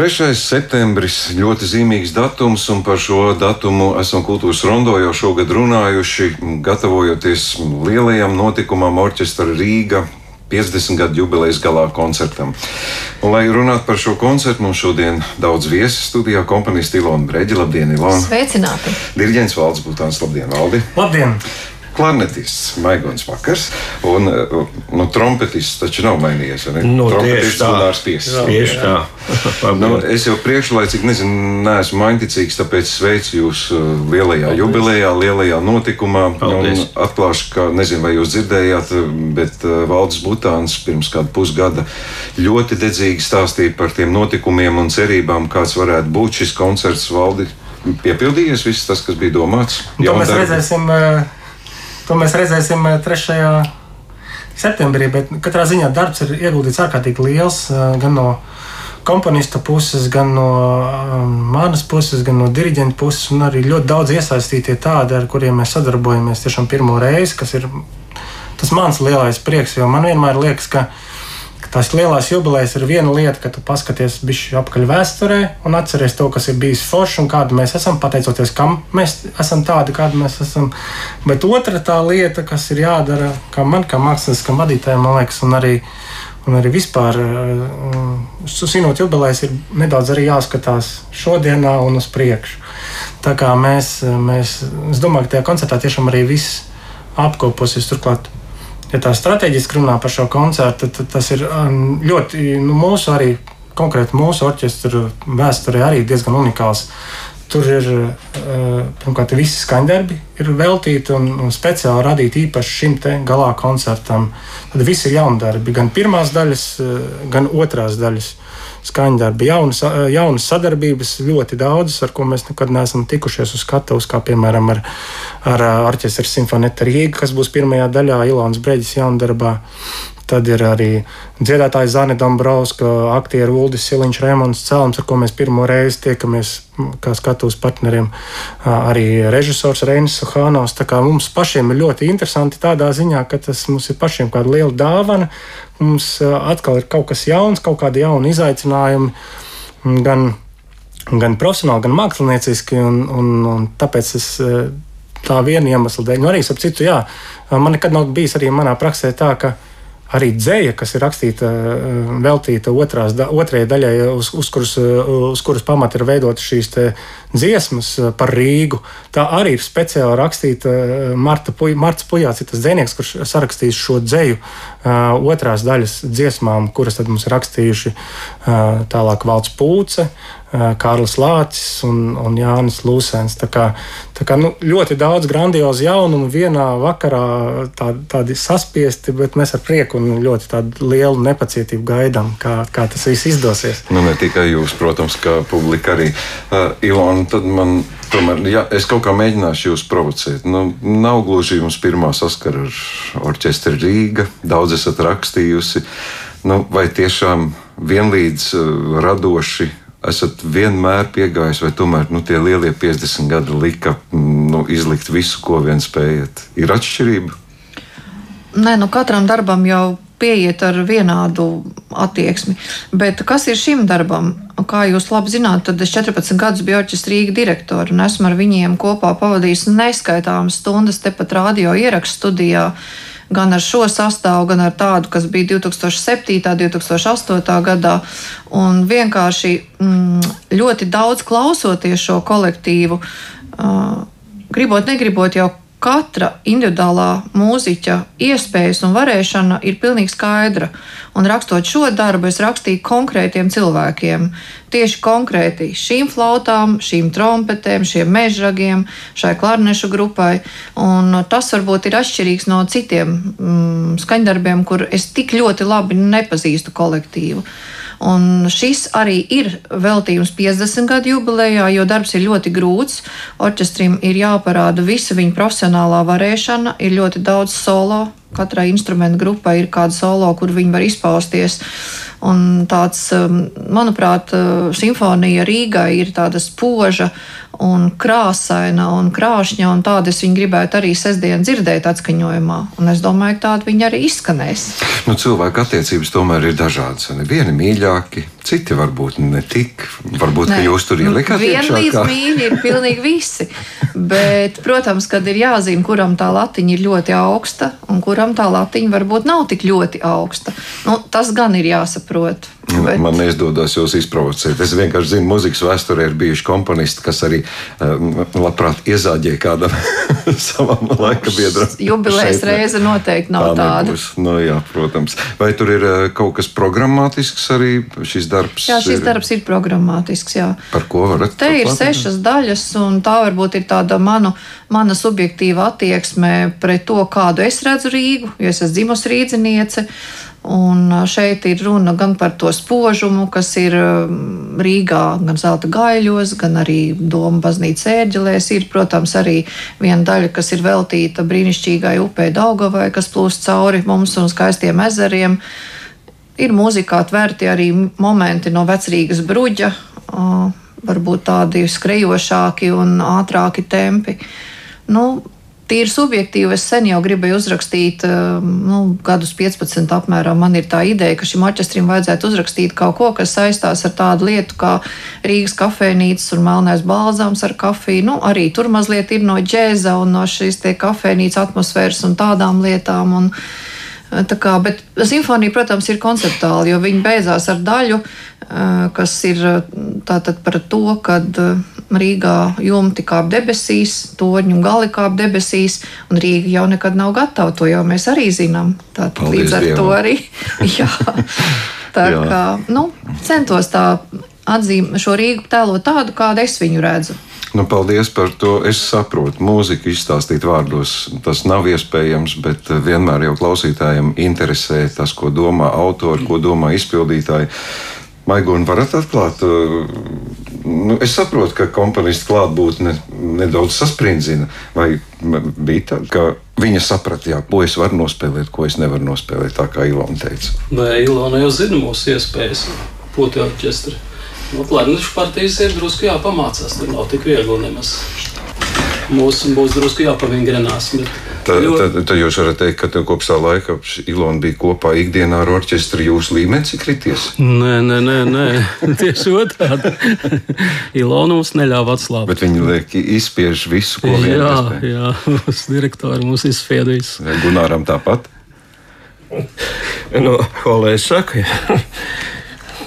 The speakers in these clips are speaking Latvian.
3. septembris ļoti zīmīgs datums, un par šo datumu esam kultūras rondo jau šogad runājuši, gatavojoties lielajam notikumam orķestra Rīga 50 gadu jubilejas galā koncertam. Un, lai runātu par šo koncertu, mums šodien daudz viesu studijā komponijas Ilona Breģa. Labdien, Ilona! Sveicināti! Diriģents Valds Būtāns, labdien, Valdi! Labdien! Klarnetists Maigons Vakars un nu, trompetists taču nav mainījies. Nu, trompetists Gunārs Piesas. Tieši tā. nu, es jau priekšlaicīgi nezinu, neesmu mainticīgs, tāpēc sveicu jūs uh, lielajā Paldies. jubilejā, lielajā notikumā. Paldies. Un atklāšu, ka nezinu, vai jūs dzirdējāt, bet uh, Valdis Butāns pirms kāda pusgada ļoti dedzīgi stāstīja par tiem notikumiem un cerībām, kāds varētu būt šis koncerts valdi. Piepildījies viss tas, kas bija domāts. To mēs darbi. redzēsim. Uh To mēs redzēsim 3. Eh, septembrī, bet katrā ziņā darbs ir ieguldīts ārkārtīgi liels eh, gan no komponista puses, gan no um, manas puses, gan no diriģenta puses, un arī ļoti daudz iesaistītie tādi, ar kuriem mēs sadarbojamies tiešām pirmo reizi, kas ir tas mans lielais prieks, jo man vienmēr liekas, ka tās lielās jubilejas ir viena lieta, ka tu paskaties bišķi apkaļ vēsturē un atceries to, kas ir bijis forši un kāda mēs esam, pateicoties kam mēs esam tādi, kādi mēs esam. Bet otra tā lieta, kas ir jādara, kā man, kā māksliniekam, vadītājiem, man liekas, un arī, un arī vispār svinot uh, jubilejas, ir nedaudz arī jāskatās šodienā un uz priekšu. Tā kā mēs, mēs es domāju, ka tajā koncertā tiešām arī viss apkoposies turklāt ja tā strateģiski runā par šo koncertu, tad tas ir um, ļoti nu, mūsu arī konkrēti mūsu orķestra vēsturē arī diezgan unikāls. Tur ir uh, pirmkārt visi skaņdarbi, ir veltīti un, speciāli radīti īpaši šim galā koncertam. Tad viss ir jaundarbi, gan pirmās daļas, uh, gan otrās daļas skaņdarbi, jaunas, jaunas sadarbības, ļoti daudzas, ar ko mēs nekad neesam tikušies uz skatuves, kā piemēram ar, ar orķestra simfonēta Rīga, kas būs pirmajā daļā Ilānas Breģis jaundarbā. Tad ir arī dziedātājs Zane Dombrovska, aktieris Uldis Siliņš, Rēmons Cēlums, ar ko mēs pirmo reizi tiekamies kā skatuves partneriem. Arī režisors Reinis Suhānovs. Mums pašiem ir ļoti interesanti tādā ziņā, ka tas mums ir pašiem kāda liela dāvana. Mums atkal ir kaut kas jauns, kaut kādi jauni izaicinājumi. Gan, gan profesionāli, gan mākslinieciski. Un, un, un tāpēc es tā viena iemesla dēļ, nu arī ap citu, jā, man nekad nav bijis arī manā praksē tā, ka arī dzēja, kas ir rakstīta, veltīta otrās, otrajai daļai, uz, uz, kuras, uz kuras pamata ir veidotas šīs dziesmas eh, par Rīgu. Tā arī ir speciāli rakstīta. Marta, Marta Pujāts tas dzinieks, kurš sarakstījis šo dzēju otrās daļas dziesmām, kuras mums ir rakstījuši tālāk Valds Pūce. Kārlis Lācis un, un Jānis Lūsēns. Tā kā, tā kā nu, ļoti daudz grandiozu jaunumu vienā vakarā, tā, tādi saspiesti, bet mēs ar prieku un ļoti lielu nepacietību gaidām, kā, kā tas viss izdosies. Nu, ne tikai jūs, protams, kā publika arī. Uh, Ilona, tad man. Tomēr ja, es kaut kā mēģināšu jūs provocēt. Nu, nav gluži jums pirmā saskara ar orķestri Rīga. Daudz esat rakstījusi. Nu, vai tiešām vienlīdz uh, radoši esat vienmēr piegājis, vai tomēr nu, tie lielie 50 gadi lika nu, izlikt visu, ko vien spējat? Ir atšķirība? Nē, nu katram darbam jau pieiet ar vienādu attieksmi. Bet kas ir šim darbam? Kā jūs labi zināt, tad es 14 gadus biju orķestra Rīga direktora un esmu ar viņiem kopā pavadījis neskaitāmas stundas tepat radio ierakstu studijā gan ar šo sastāvu, gan ar tādu, kas bija 2007. un 2008. gadā. Un vienkārši mm, ļoti daudz klausoties šo kolektīvu, uh, gribot, negribot jau katra individuālā mūziķa iespējas un varēšana ir pilnīgi skaidra. Un rakstot šo darbu, es rakstīju konkrētiem cilvēkiem. Tieši konkrēti šīm flautām, šīm trompetēm, šiem mežragiem, šai klarnešu grupai. Un tas varbūt ir atšķirīgs no citiem mm, skaņdarbiem, kur es tik ļoti labi nepazīstu kolektīvu. Un šis arī ir veltījums 50 gadu jubilejā, jo darbs ir ļoti grūts. Orķestrim ir jāparāda visa viņa profesionālā varēšana, ir ļoti daudz solo katrai instrumentu grupai ir kāda solo, kur viņi var izpausties. Un tāds, um, manuprāt, uh, simfonija Rīgai ir tāda spoža un krāsaina un krāšņa, un tādu es viņu gribētu arī sestdien dzirdēt atskaņojumā. Un es domāju, ka tāda viņa arī izskanēs. Nu, cilvēku attiecības tomēr ir dažādas. Vieni mīļāki, citi varbūt ne tik. Varbūt, ka jūs tur ielikāt Vienlīdz mīļi ir pilnīgi visi. Bet, protams, kad ir jāzina, kuram tā latiņa ir ļoti augsta un kuram tā latiņa varbūt nav tik ļoti augsta. Nu, tas gan ir jāsaprot. Bet, Man neizdodas jūs izprovocēt. Es vienkārši zinu, mūzikas vēsturē ir bijuši komponisti, kas arī um, labprāt iezāģēja kādam savam laika biedram. Jubilejas reize noteikti nav Tā tāda. Nu, jā, protams. Vai tur ir uh, kaut kas programmatisks arī šis darbs? Jā, šis ir- darbs ir programmatisks. Jā. Par ko varat? Te ir turklāt? sešas daļas, un tā varbūt ir tāda manu, mana subjektīva attieksme pret to, kādu es redzu Rīgu, jo es esmu dzimusi rīzniece. Un šeit ir runa gan par to spožumu, kas ir Rīgā, gan zelta gaiļos, gan arī Doma baznīcas ērģelēs. Ir, protams, arī viena daļa, kas ir veltīta brīnišķīgai upei Daugavai, kas plūst cauri mums un skaistiem ezeriem. Ir mūzikā tvērti arī momenti no vecrīgas bruģa, varbūt tādi skrejošāki un ātrāki tempi. Nu, Tīri subjektīvi es sen jau gribēju uzrakstīt, ā, nu, gadus 15 apmēram. Man ir tā ideja, ka šim orķestrim vajadzētu uzrakstīt kaut ko, kas saistās ar tādu lietu kā Rīgas kafejnīcas un melnais balzāms ar kafiju. Nu, arī tur mazliet ir no džēza un no šīs kafejnīcas atmosfēras un tādām lietām. Un, Tā kā, bet simfonija, protams, ir konceptuāla, jo viņa beidzās ar daļu, eh, kas ir eh, par to, ka Rīgā jumti kāp debesīs, torņu un gali kāp debesīs, un Rīga jau nekad nav gatava. To jau mēs arī zinām. Tātad līdz ar Dievam. to arī. jā. Tā Jā. kā nu, centos tā atzīmēt šo Rīgu tēlot tādu, kādu es viņu redzu. Nu, paldies par to. Es saprotu, mūziku izstāstīt vārdos tas nav iespējams, bet eh, vienmēr jau klausītājiem interesē tas, ko domā autori, ko domā izpildītāji. Maigoni, varat atklāt? eh, Nu, es saprotu, ka komponistu klātbūtne nedaudz sasprindzina. Vai bija tā, ka viņa saprata, jā, ko es varu nospēlēt, ko es nevaru nospēlēt, tā kā Ilona teica. Nē, Ilona jau zina mūsu iespējas, poti orķestri. Nu, šis partijas ir drusku jāpamācās, tur nav tik viegli nemaz. Mums būs drusku jāpavingrinās. bet Tad, ļoti- tad, tad jūs varat teikt, ka kopš tā laika Ilona bija kopā ikdienā ar orķestri, jūsu līmenis ir krities. Nē, nē, nē, nē. tieši otrādi. Ilona mums neļāva atslābt. Bet viņi liek izspiež visu, ko vien Jā, iespēja. jā, mūsu direktori mums izspiedīs. Vai Gunāram tāpat. Nu, ko lai es saku?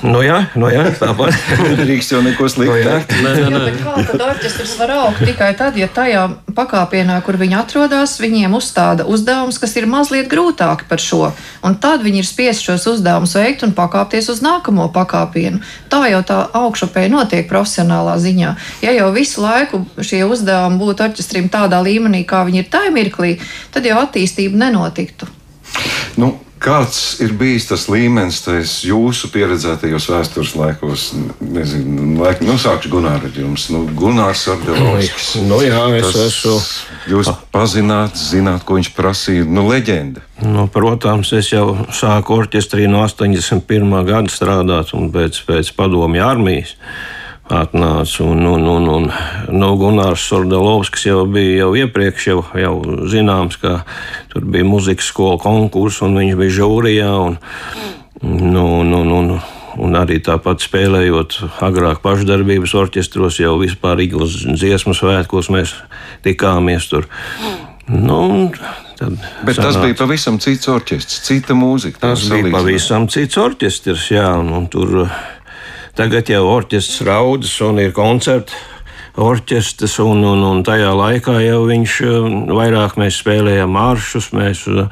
Nu, jā, nu, jā, tāpat. Drīkst jau neko sliktu. Nu, jā. Nē, nē, Jā, nē. bet kā tad orķestris var augt tikai tad, ja tajā pakāpienā, kur viņi atrodas, viņiem uzstāda uzdevums, kas ir mazliet grūtāki par šo. Un tad viņi ir spiest šos uzdevumus veikt un pakāpties uz nākamo pakāpienu. Tā jau tā augšupēja notiek profesionālā ziņā. Ja jau visu laiku šie uzdevumi būtu orķestrim tādā līmenī, kā viņi ir tajā mirklī, tad jau attīstība nenotiktu. Nu, kāds ir bijis tas līmenis tais jūsu pieredzētajos vēstures laikos? Nezinu, laik, nu, sākšu Gunāru ar jums. Nu, Gunārs Ardelovskis. Nu, jā, es esmu. Jūs pazināt, zināt, ko viņš prasīja. Nu, leģenda. Nu, protams, es jau sāku orķestrī no 81. gada strādāt, un pēc, pēc padomju armijas atnāca. Un, un, un, un, nu, Gunārs Sordalovskis jau bija jau iepriekš jau, jau zināms, ka tur bija muzikas skola konkurss, un viņš bija žūrijā. Un, nu, nu, nu, nu, Un arī tāpat spēlējot agrāk pašdarbības orķestros, jau vispār Iglas dziesmu svētkos mēs tikāmies tur. Nu, tad Bet tas sanāca- bija pavisam cits orķestris, cita mūzika. Tas bija salīdzināt. pavisam cits orķestris, jā, un, un tur uh, tagad jau orķestris raudas un ir koncerti. Orķestris, un, un, un tajā laikā jau viņš uh, vairāk mēs spēlējām maršus, mēs uh,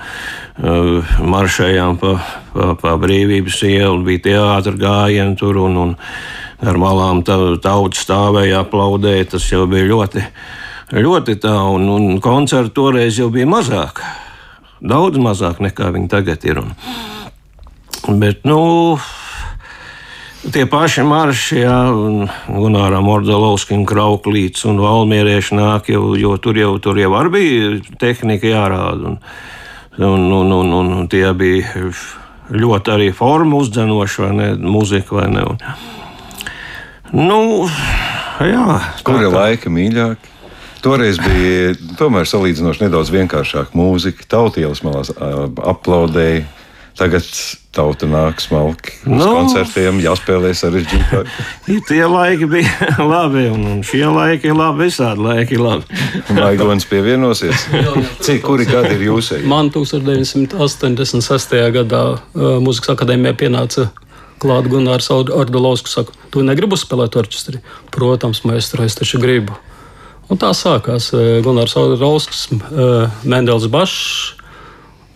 uh, maršējām pa, pa, pa brīvības ielu, bija teātris gājieni tur, un, un ar malām ta- tauta stāvēja, aplaudēja. Tas jau bija ļoti, ļoti tā, un, un koncerti toreiz jau bija mazāk, daudz mazāk nekā viņi tagad ir. Un, Bet, nu, tie paši marši, jā, un Gunāram Ordalovskim, Krauklīts un Valmierieši nāk, jo, jo tur jau, tur jau arī bija tehnika jārāda. Un, Un, un, un, un tie bija ļoti arī formu uzdzenoši, vai ne? Mūzika vai ne? Un, nu, jā. Kuri laika mīļāki? Toreiz bija tomēr salīdzinoši nedaudz vienkāršāka mūzika. Tautielas malās aplaudēja. Tagad tauta nāk smalki uz no. koncertiem, jāspēlē sarežģītāk. Tie laiki bija labi, un šie laiki ir labi. Visādi laiki ir labi. Maigons pievienosies. Cik kuri gadi ir jūsēji? Man 1986. gadā uh, Mūzikas akadēmijā pienāca klāt Gunārs Ordolovskis. Saka, tu negribi spēlēt orķestri? Protams, maestro, es taču gribu. Un tā sākās Gunārs Ordolovskis, Mendels Bašs.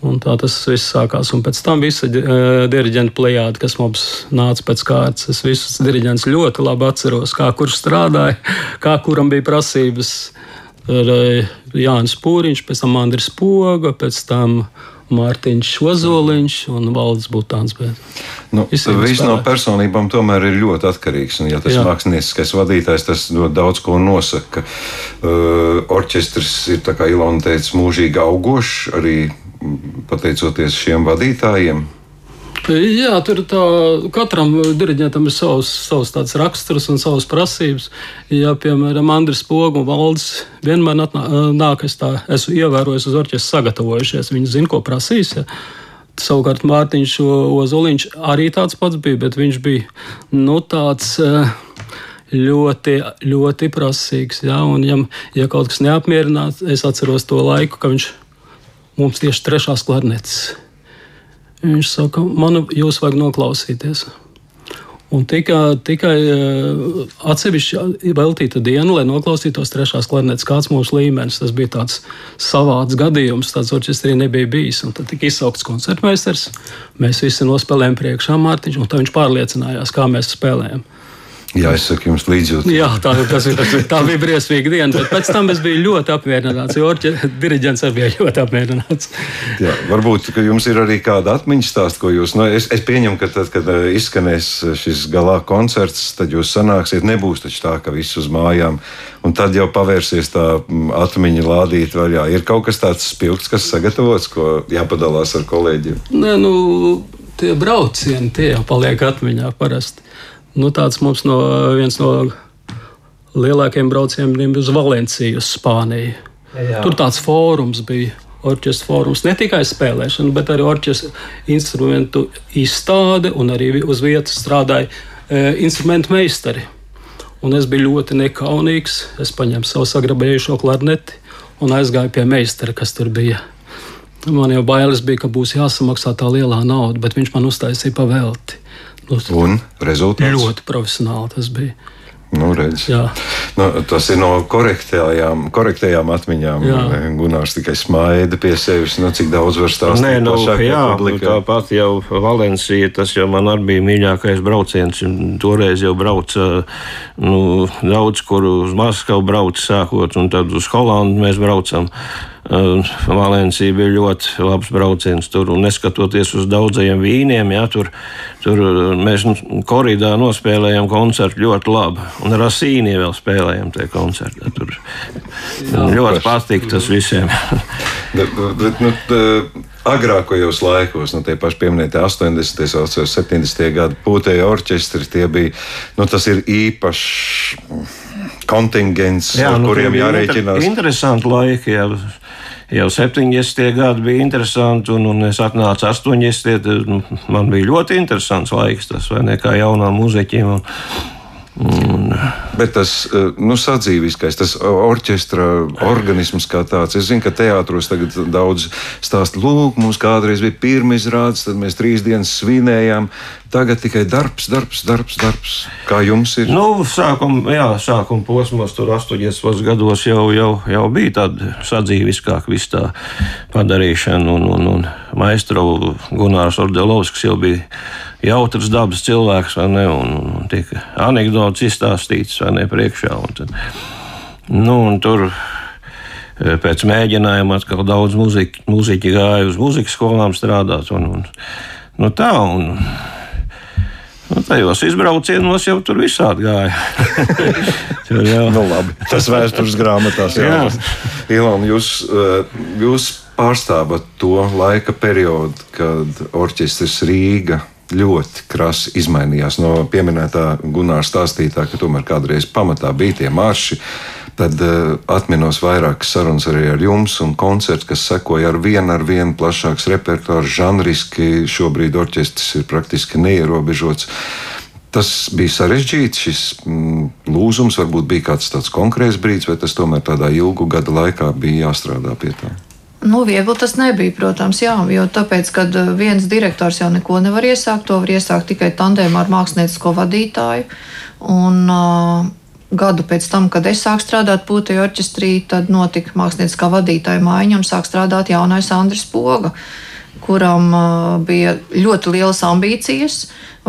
Un tā tas viss sākās. Un pēc tam visa uh, diriģenta plējāde, kas mums nāca pēc kārtas, es visus diriģentus ļoti labi atceros, kā kurš strādāja, kā kuram bija prasības. Ar uh, Jānis Pūriņš, pēc tam Andris Poga, pēc tam Mārtiņš Ozoliņš un Valdis Butāns. Nu, Viss no personībām tomēr ir ļoti atkarīgs. Un, ja tas ir mākslinieckais vadītājs, tas daudz ko nosaka. Uh, orķestris ir, kā Ilona teica, mūžīgi augošs arī pateicoties šiem vadītājiem? Jā, tur tā, katram diriģentam ir savs, savs raksturs un savas prasības. Ja, piemēram, Andris Pogu un Valdis vienmēr nāk, es tā esmu ievērojis uz orķestra sagatavojušies. Viņi zina, ko prasīs. Ja. Savukārt Mārtiņš Ozoliņš arī tāds pats bija, bet viņš bija nu, tāds. Ļoti, ļoti prasīgs. Ja, un, ja, ja kaut kas neapmierināts, es atceros to laiku, kad viņš mums tieši trešās klarnetes. Viņš saka, man jūs vajag noklausīties. Un tikai, tikai eh, atsevišķi veltīta diena, lai noklausītos trešās klarnetes, kāds mūsu līmenis. Tas bija tāds savāds gadījums, tāds orķestrī nebija bijis. Un tad tika izsaukts koncertmeistars. Mēs visi nospēlējām priekšā Mārtiņš, un viņš pārliecinājās, kā mēs spēlējam. Jā, es saku jums līdzjūtību. Jā, tā, tas, tā bija briesmīga diena, bet pēc tam es biju ļoti apmierināts, jo diriģents arī bija ļoti apmierināts. Jā, varbūt jums ir arī kāda atmiņas stāsts, ko jūs, nu, es, es pieņemu, ka tad, kad uh, izskanēs šis galā koncerts, tad jūs sanāksiet, nebūs taču tā, ka viss uz mājām, un tad jau pavērsies tā mm, atmiņa lādīt vaļā. Ir kaut kas tāds spilgts, kas sagatavots, ko jāpadalās ar kolēģiem? Nē, nu, tie braucieni, tie jau paliek atmiņā parasti. Nu, tāds mums no, viens no lielākajiem braucieniem bija uz Valenciju, uz Spāniju. Jā. Tur tāds fórums bija. Orķestra fórums ne tikai spēlēšana, bet arī orķestra instrumentu izstāde un arī uz vietas strādāja e, instrumentu meistari. Un es biju ļoti nekaunīgs. Es paņēmu savu sagrabējušo klarneti un aizgāju pie meistara, kas tur bija. Man jau bailes bija, ka būs jāsamaksā tā lielā nauda, bet viņš man uztaisīja pavēlti. Nu, un rezultāts? Ļoti profesionāli tas bija. Nu, nu, tas ir no korektajām, korektajām atmiņām. Gunārs tikai smaida pie sevis. Nu, cik daudz var stāstīt? Nē, nu, jā, nu, tāpat jau Valencija, tas jau man arī bija mīļākais brauciens. Toreiz jau brauca nu, daudz, kur uz Maskavu brauca sākot, un tad uz Holandu mēs braucam. Valencija bija ļoti labs brauciens tur. Un neskatoties uz daudzajiem vīniem, ja, tur, tur mēs koridā nospēlējām koncertu ļoti labi. Un ar Asīnī vēl spēlējām tie koncerti. Tur Jā, ļoti patīk tas visiem. bet, bet, nu, agrākajos laikos, nu, tie paši pieminētie 80, 70 gadi, pūtēji orķestri, tie bija, nu, tas ir īpašs kontingents, jā, ar nu, kuriem jārēķinās. Inter interesanti laiki. Jā jau 70. gadi bija interesanti, un, un es atnācu 80. Nu, man bija ļoti interesants laiks, tas vai ne kā jaunām muzeķiem. Un, Un... Bet tas eh, nu, sadzīviskais, tas orķestra organisms kā tāds. Es zinu, ka teātros tagad daudz stāsta, lūk, mums kādreiz bija pirmā izrādes, tad mēs trīs dienas svinējām. Tagad tikai darbs, darbs, darbs, darbs. Kā jums ir? Nu, sākuma, jā, sākuma posmos, tur 80 gados jau, jau, jau bija tāda sadzīviskāka viss tā padarīšana. Un, un, un maestro Gunārs Ordelovskis jau bija jautrs dabas cilvēks, vai ne? Un, un tika anekdotas izstāstītas, vai ne, priekšā. Un tad, nu, un tur e, pēc mēģinājuma atkal daudz muziķi, muziķi gāja uz muzikas skolām strādāt. Un, un, nu tā, un, Nu, tajos izbraucienos jau tur visādi gāja. tur jau nu, labi. Tas vēstures grāmatās jau ir. Ilona, jūs, eh, jūs pārstāvat to laika periodu, kad orķestris Rīga ļoti krasi izmainījās no pieminētā Gunārs stāstītā, ka tomēr kādreiz pamatā bija tie marši. Tad uh, atminos vairākas sarunas arī ar jums, un koncerts, kas sekoja ar vienu ar vienu plašāks repertuārs, žanriski. Šobrīd orķestris ir praktiski neierobežots. Tas bija sarežģīts, šis mm, lūzums varbūt bija kāds tāds konkrēts brīdis, vai tas tomēr tādā ilgu gadu laikā bija jāstrādā pie tā. Nu, viegli tas nebija, protams, jā, jo tāpēc, kad uh, viens direktors jau neko nevar iesākt, to var iesākt tikai tandēmā ar māksliniecisko vadītāju. Un, uh, Gadu pēc tam, kad es sāku strādāt Pūtēju orķestrī, tad notika mākslinieckā vadītāja maiņa un sāk strādāt jaunais Andris Poga, kuram uh, bija ļoti lielas ambīcijas.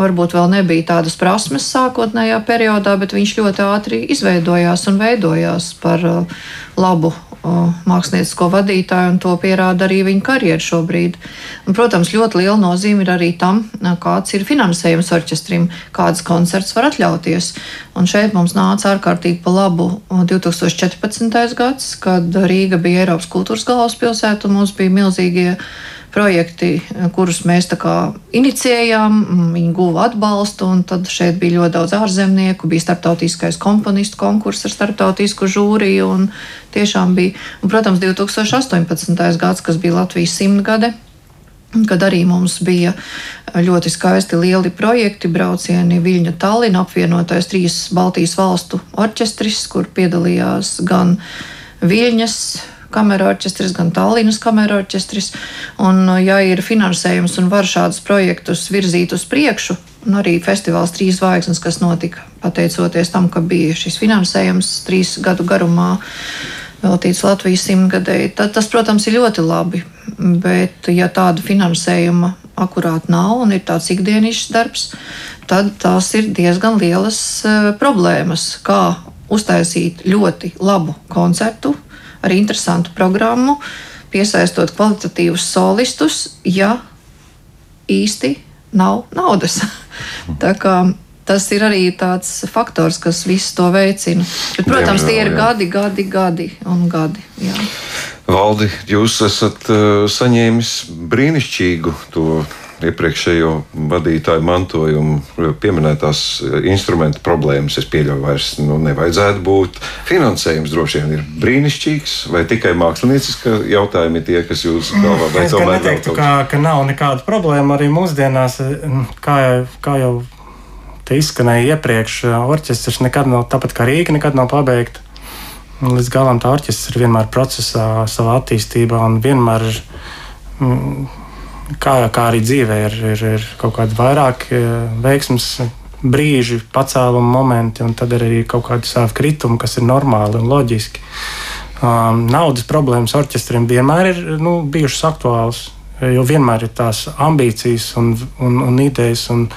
Varbūt vēl nebija tādas prasmes sākotnējā periodā, bet viņš ļoti ātri izveidojās un veidojās par uh, labu māksliniecisko vadītāju, un to pierāda arī viņa karjera šobrīd. Un, protams, ļoti liela nozīme ir arī tam, kāds ir finansējums orķestrim, kādas koncerts var atļauties. Un šeit mums nāca ārkārtīgi pa labu 2014. gads, kad Rīga bija Eiropas kultūras galvaspilsēta un mums bija milzīgie projekti, kurus mēs inicijējām, viņi guva atbalstu, tad šeit bija ļoti daudz ārzemnieku, bija starptautiskais komponistu konkurss ar starptautisku žūriju, tiešām bija, un, protams, 2018. gads, kas bija Latvijas simtgade, kad arī mums bija ļoti skaisti lieli projekti, braucieni Viļņa Tallinn, apvienotais trīs Baltijas valstu orķestris, kur piedalījās gan Viļņas kameru orķestris, gan Tallinas kameru orķestris. Un, uh, ja ir finansējums un var šādus projektus virzīt uz priekšu, un arī festivāls Trīs zvaigznes, kas notika pateicoties tam, ka bija šis finansējums trīs gadu garumā veltīts Latvijas simtgadēji, tad tas, protams, ir ļoti labi. Bet, ja tāda finansējuma akurāt nav un ir tāds ikdienišķs darbs, tad tās ir diezgan lielas uh, problēmas. Kā uztaisīt ļoti labu koncertu, ar interesantu programmu, piesaistot kvalitatīvus solistus, ja īsti nav naudas. Tā kā tas ir arī tāds faktors, kas visu to veicina. Bet, protams, jā, jā, jā. tie ir gadi, gadi, gadi un gadi. Jā. Valdi, jūs esat uh, saņēmis brīnišķīgu to iepriekšējo vadītāju mantojumu, pieminētās eh, instrumentu problēmas, es pieļauju, vairs nu, nevajadzētu būt. Finansējums droši vien ir brīnišķīgs, vai tikai mākslinieciska jautājumi tie, kas jūs galvā vai tomēr neteiktu, ka, ka nav nekāda problēma arī mūsdienās, kā, kā jau te izskanēja iepriekš, orķestris nekad nav, tāpat kā Rīga, nekad nav pabeigta. Līdz galam tā orķestris ir vienmēr procesā, savā attīstībā un vienmēr ir. Kā, kā arī dzīvē ir, ir, ir kaut kādi vairāk e, veiksmes brīži, pacēluma momenti, un tad ir arī kaut kādi savi kritumi, kas ir normāli un loģiski. Um, naudas problēmas orķestriem vienmēr ir nu, bijušas aktuālas. Jo vienmēr ir tās ambīcijas, un, un, un idejas un,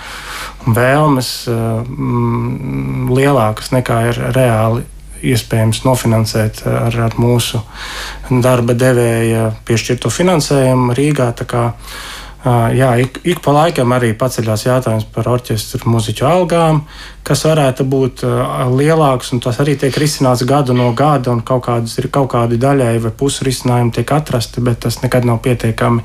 un vēlmes um, lielākas nekā ir reāli iespējams nofinansēt ar, ar mūsu darba devēja piešķirto finansējumu Rīgā. Jā, ik, ik pa laikam arī paceļās jautājums par orķestra muzeķu algām, kas varētu būt lielāks, un tas arī tiek risināts gadu no gada, un kaut, kādas, kaut kādi daļai vai pusi risinājumi tiek atrasti, bet tas nekad nav pietiekami.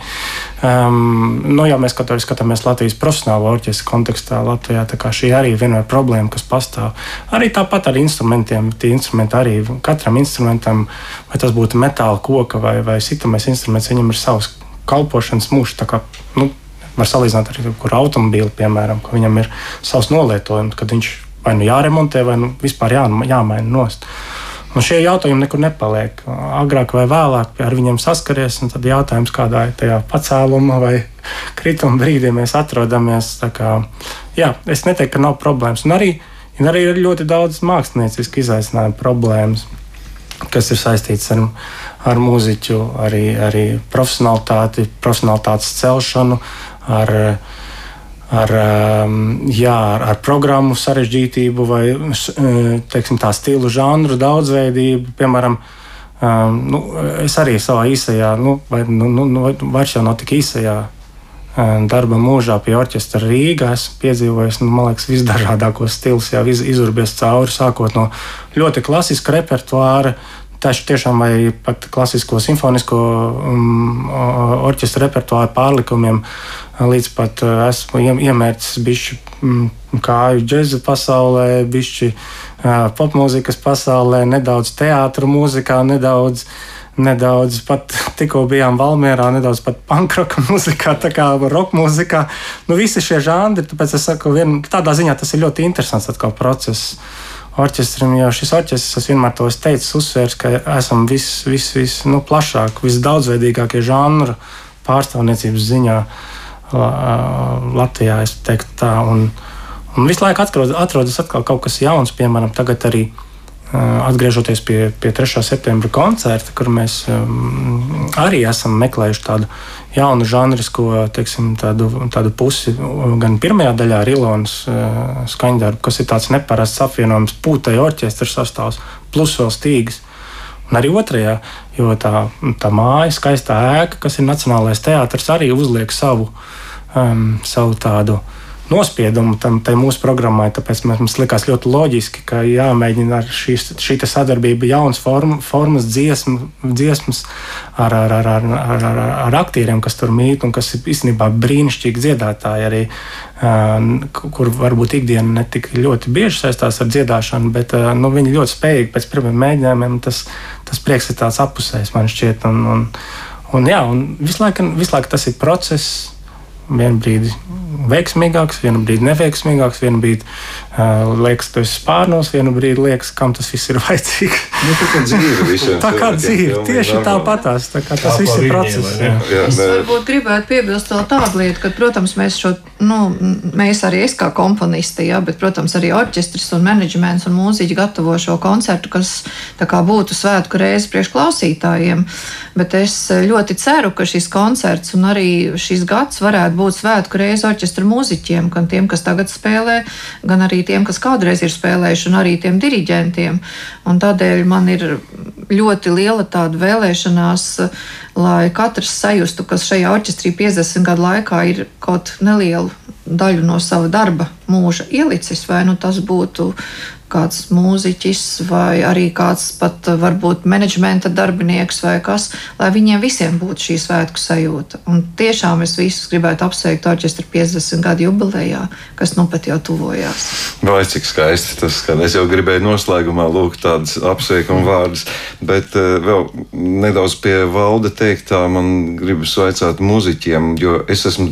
Um, nu, ja mēs skatāmies Latvijas profesionālo orķestra kontekstā, Latvijā šī arī ir viena no problēmām, kas pastāv. Arī tāpat ar instrumentiem. Tie instrumenti arī katram instrumentam, vai tas būtu metāla, koka vai, vai sitamais instruments, viņam ir savs kalpošanas mūžs. Kā, nu, var salīdzināt ar automobīlu, piemēram, ka viņam ir savs nolietojums, kad viņš vai nu jāremontē, vai nu vispār jā, jāmaina nost. Un šie jautājumi nekur nepaliek. Agrāk vai vēlāk ar viņiem saskaries, un tad jautājums, kādā tajā pacēluma vai krituma brīdī mēs atrodamies. Kā, jā, es neteiktu, ka nav problēmas. Un arī, un arī ir ļoti daudz mākslinieciski izaicinājumu problēmas kas ir saistīts ar, ar mūziķu, arī, arī profesionālitāti, profesionālitātes celšanu, ar, ar, um, jā, ar, ar programmu sarežģītību vai teiksim, tā stilu žanru daudzveidību. Piemēram, um, nu, es arī savā īsajā, nu, vai, nu, nu, nu vairs jau nav tik īsajā darba mūžā pie orķestra Rīgā esmu piedzīvojis, nu, liekas, visdažādākos stilus jau iz, izurbies cauri, sākot no ļoti klasiska repertuāra, taču tiešām vai pat klasisko simfonisko um, orķestra repertuāru pārlikumiem, līdz pat uh, esmu iemērcis bišķi um, kāju džēza pasaulē, bišķi uh, popmūzikas pasaulē, nedaudz teātru mūzikā, nedaudz nedaudz pat tikko bijām Valmjerā, nedaudz pat pankroka mūzikā, tā kā roka mūzikā. Nu, visi šie žanri, tāpēc es saku, vien, tādā ziņā tas ir ļoti interesants process orķestram, jo šis orķestris, es vienmēr to teicis, uzsvērs, ka esam vis, vis, vis nu, plašāk, visdaudzveidīgākie žanru pārstāvniecības ziņā Latvijā, es teiktu tā. Un, un visu laiku atrodas, atrodas atkal kaut kas jauns, piemēram, tagad arī atgriežoties pie, pie 3. septembra koncerta, kur mēs um, arī esam meklējuši tādu jaunu žanrisko teiksim, tādu, tādu pusi. Gan pirmajā daļā ir Ilonas uh, skaņdarbu, kas ir tāds neparasts apvienojums, pūtai orķestra sastāvs, plus vēl stīgas. Un arī otrajā, jo tā, tā māja, skaistā ēka, kas ir Nacionālais teātris, arī uzliek savu, um, savu tādu uh, nospiedumu tam mūsu programmai. Tāpēc mums likās ļoti loģiski, ka jāmēģina ar šīs, šī sadarbība, jaunas form, formas, dziesmu, dziesmas ar, ar, ar, ar, ar, ar, ar aktieriem, kas tur mīt un kas ir īstenībā brīnišķīgi dziedātāji. Arī, kur varbūt ikdiena ne tik ļoti bieži saistās ar dziedāšanu, bet nu, viņi ļoti spējīgi pēc pirmiem mēģinājumiem. Tas, tas prieks ir tāds apusējs man šķiet. Un, un, un, jā, un visu, laiku, visu laiku tas ir process Vienu brīdi veiksmīgāks, vienu brīdi neveiksmīgāks, vienu brīdi uh, liekas, ka tas ir spārnos, vienu brīdi liekas, kam tas viss ir vajadzīgs. Nu, tā kā dzīve visiem. tā kā dzīve, tieši tāpatās. Tā kā tas viss ir process. Jā. Jā, es varbūt gribētu piebilst vēl tādu lietu, ka, protams, mēs šo, nu, mēs arī es kā komponisti, jā, bet, protams, arī orķestris un menedžments un mūziķi gatavo šo koncertu, kas tā kā būtu svētku reizi priekš klausītājiem. Bet es ļoti ceru, ka šis koncerts un arī šis gads varētu būt svētku reize orķestra mūziķiem, gan tiem, kas tagad spēlē, gan arī tiem, kas kādreiz ir spēlējuši, un arī tiem diriģentiem. Un tādēļ man ir ļoti liela tāda vēlēšanās, lai katrs sajustu, kas šajā orķestrī 50 gadu laikā ir kaut nelielu daļu no sava darba mūža ielicis, vai nu tas būtu kāds mūziķis vai arī kāds pat varbūt menedžmenta darbinieks vai kas, lai viņiem visiem būtu šī svētku sajūta. Un tiešām es visus gribētu apsveikt orķestra 50 gadu jubilejā, kas nu pat jau tuvojās. Vai cik skaisti tas skan. Es jau gribēju noslēgumā lūgt tādus apsveikumu vārdus, bet uh, vēl nedaudz pie valde teiktā man gribas vaicāt muziķiem, jo es esmu,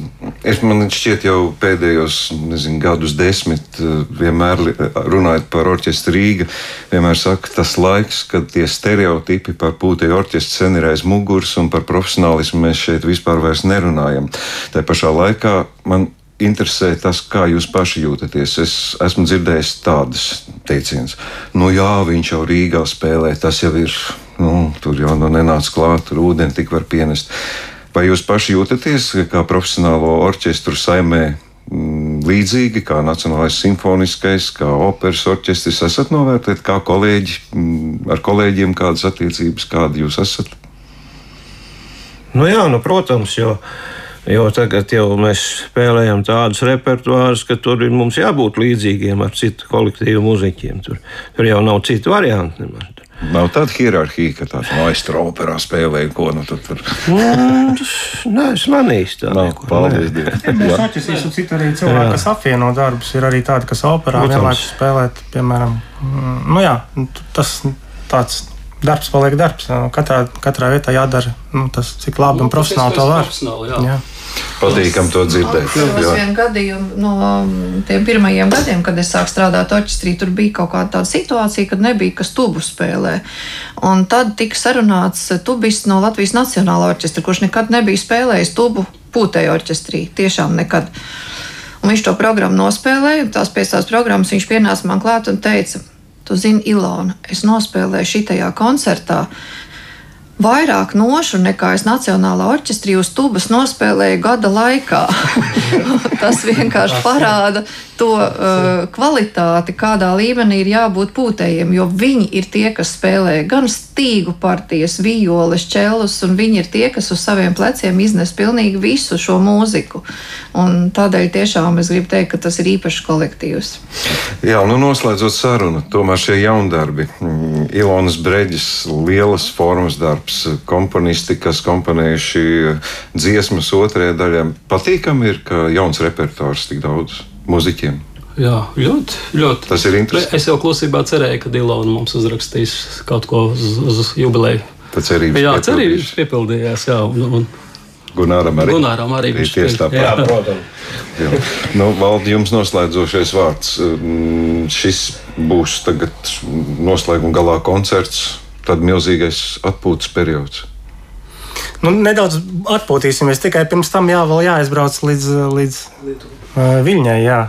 es man šķiet jau pēdējos, nezinu, gadus desmit uh, vienmēr runājot par orķestra Rīga vienmēr saka, tas laiks, kad tie stereotipi par pūtēju orķestru sen ir aiz muguras un par profesionālismu mēs šeit vispār nerunājam. Tā pašā laikā man interesē tas, kā jūs paši jūtaties. Es esmu dzirdējis tādas teicienas, nu jā, viņš jau Rīgā spēlē, tas jau ir, nu, tur jau nu nenāca klāt, tur ūdeni tik var pienest. Vai jūs paši jūtaties kā profesionālo orķestru saimē līdzīgi kā Nacionālais simfoniskais, kā operas orķestris, esat novērtēti kā kolēģi, mm, ar kolēģiem kādas attiecības, kādi jūs esat? Nu jā, nu, protams, jo, jo tagad jau mēs spēlējam tādus repertuārus, ka tur ir mums jābūt līdzīgiem ar citu kolektīvu muzeķiem. Tur, tur jau nav citu variantu. Nemaz. Nav tāda hierarhija, ka tāds maģistra operā spēlē ko nu tur. tur. Mm, nē, es manīju tā. Nav, paldies Dievam. Jā, tas ir citu arī cilvēki, kas apvieno darbus. Ir arī tādi, kas operā vienlaikus spēlēt, piemēram, mm, nu jā, tas tāds darbs paliek darbs. Katrā, katrā vietā jādara nu, tas, cik labi un nu, profesionāli to var. Jā. Jā. Patīkam to dzirdēt. Tas bija gadījums no tiem pirmajiem gadiem, kad es sāku strādāt orķestrī. Tur bija kaut kāda tāda situācija, kad nebija kas tubu spēlē. Un tad tika sarunāts tubists no Latvijas Nacionālā orķestra, kurš nekad nebija spēlējis tubu pūtēju orķestrī. Tiešām nekad. Un viņš to programmu nospēlēja, tās pēc tās programmas viņš pienāca man klāt un teica, Tu zini, Ilona, es nospēlēju šitajā koncertā vairāk nošu nekā es Nacionālā orķestrī uz tubas nospēlēju gada laikā. Tas vienkārši parāda to uh, kvalitāti, kādā līmenī ir jābūt pūtējiem, jo viņi ir tie, kas spēlē gan stīgu partijas, violes, čelus, un viņi ir tie, kas uz saviem pleciem iznes pilnīgi visu šo mūziku. Un tādēļ tiešām es gribu teikt, ka tas ir īpašs kolektīvs. Jā, nu noslēdzot sarunu, tomēr šie jaundarbi, mm, Ilonas Breģis, lielas formas darbs, komponisti, kas komponējuši dziesmas otrajā daļā. Patīkami ir, ka jauns repertuārs tik daudz muziķiem. Jā, ļoti, ļoti. Tas ir interesanti. Es jau klusībā cerēju, ka Dilona mums uzrakstīs kaut ko uz, uz jubileju. Tā cerības Jā, cerības piepildījās. Jā, un, un Gunāram arī. Gunāram arī Bija viņš tieši tāpat. jā. protams. Jā. Nu, Valdi, jums noslēdzošais vārds. Mm, Šis būs tagad noslēguma galā koncerts, tad milzīgais atpūtas periods. Nu, nedaudz atpūtīsimies. Tikai pirms tam jā, vēl jāizbrauc līdz, līdz uh, Viļņai. Jā.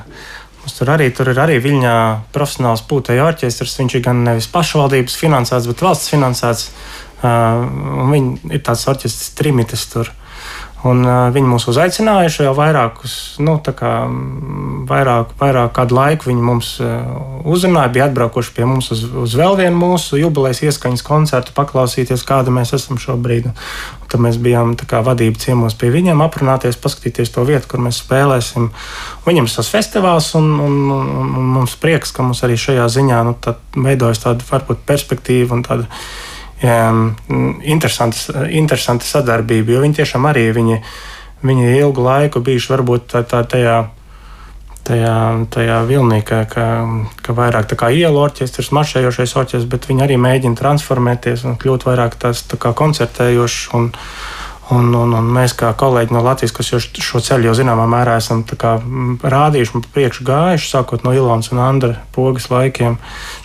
Mums tur arī tur ir arī Viļņā profesionāls pūtēju orķestris. Viņš ir gan nevis pašvaldības finansēts, bet valsts finansēts. Uh, un viņi ir tāds orķestris trimitis tur. Un, uh, viņi mūs uzaicinājuši jau vairākus, nu, tā kā mm, vairāk, vairāk kādu laiku viņi mums uh, uzrunāja, bija atbraukuši pie mums uz, uz vēl vienu mūsu jubilejas ieskaņas koncertu, paklausīties, kāda mēs esam šobrīd. Un tad mēs bijām tā kā vadība ciemos pie viņiem, aprunāties, paskatīties to vietu, kur mēs spēlēsim. Viņam tas festivāls, un, un, un, un mums prieks, ka mums arī šajā ziņā nu, tad veidojas tāda varbūt perspektīva un tāda interesanta, interesanta sadarbība, jo viņi tiešām arī viņi, viņi ilgu laiku bijuši varbūt tā, tā, tajā. Tajā, tajā vilnī, ka, ka, ka vairāk tā kā ielu orķestris, maršējošais orķestris, bet viņi arī mēģina transformēties un kļūt vairāk tāds tā kā koncertējošs. Un, un, un, un mēs, kā kolēģi no Latvijas, kas šo ceļu jau zināmā mērā esam kā, rādījuši un priekšu gājuši, sākot no Ilānas un Andra pogas laikiem,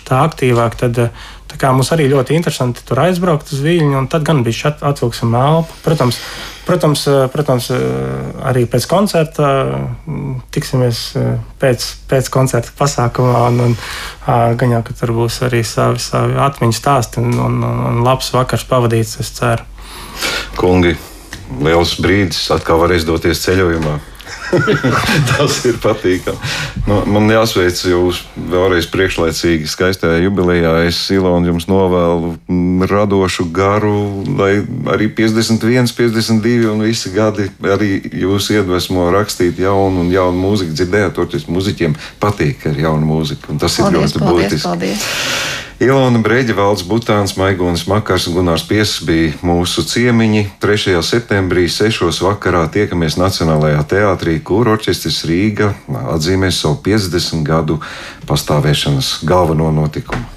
tā aktīvāk, tad tā kā mums arī ļoti interesanti tur aizbraukt uz Viļņu, un tad gan bija šeit atvilksim elpu. Protams, protams, eh, protams, eh, arī pēc koncerta mm, tiksimies eh, pēc, pēc koncerta pasākumā, un, un gan jau, ka tur būs arī savi, savi atmiņu stāsti un, un, un labs vakars pavadīts, es ceru. Kungi, liels brīdis, atkal varēs doties ceļojumā. Tas ir patīkami. Nu, man jāsveic jūs vēlreiz priekšlaicīgi skaistajā jubilejā. Es Ilonu jums novēlu radošu garu, lai arī 51, 52 un visi gadi arī jūs iedvesmo rakstīt jaunu un jaunu mūziku. Dzirdējāt, to tas muziķiem patīk ar jaunu mūziku. Tas ir Paldies, ļoti paldies, būtiski. paldies. Ilona Breģa, Valds Butāns, Maigonis Makars un Gunārs Piesas bija mūsu ciemiņi. 3. septembrī 6. vakarā tiekamies Nacionālajā teātrī, kur orķestris Rīga atzīmēs savu 50 gadu pastāvēšanas galveno notikumu.